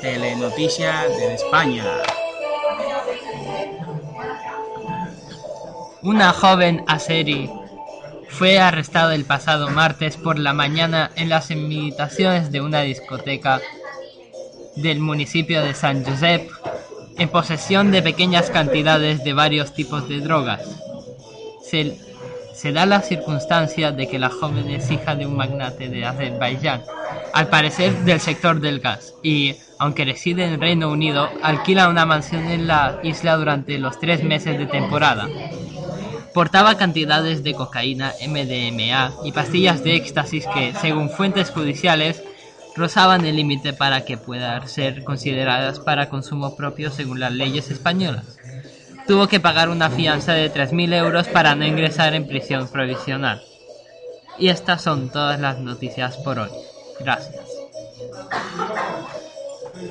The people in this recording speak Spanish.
Telenoticias de España. Una joven aseri fue arrestada el pasado martes por la mañana en las inmediaciones de una discoteca del municipio de San Josep en posesión de pequeñas cantidades de varios tipos de drogas. Se da la circunstancia de que la joven es hija de un magnate de Azerbaiyán, al parecer del sector del gas, y, aunque reside en Reino Unido, alquila una mansión en la isla durante los tres meses de temporada. Portaba cantidades de cocaína, MDMA y pastillas de éxtasis que, según fuentes judiciales, rozaban el límite para que puedan ser consideradas para consumo propio según las leyes españolas. Tuvo que pagar una fianza de 3.000 euros para no ingresar en prisión provisional. Y estas son todas las noticias por hoy. Gracias.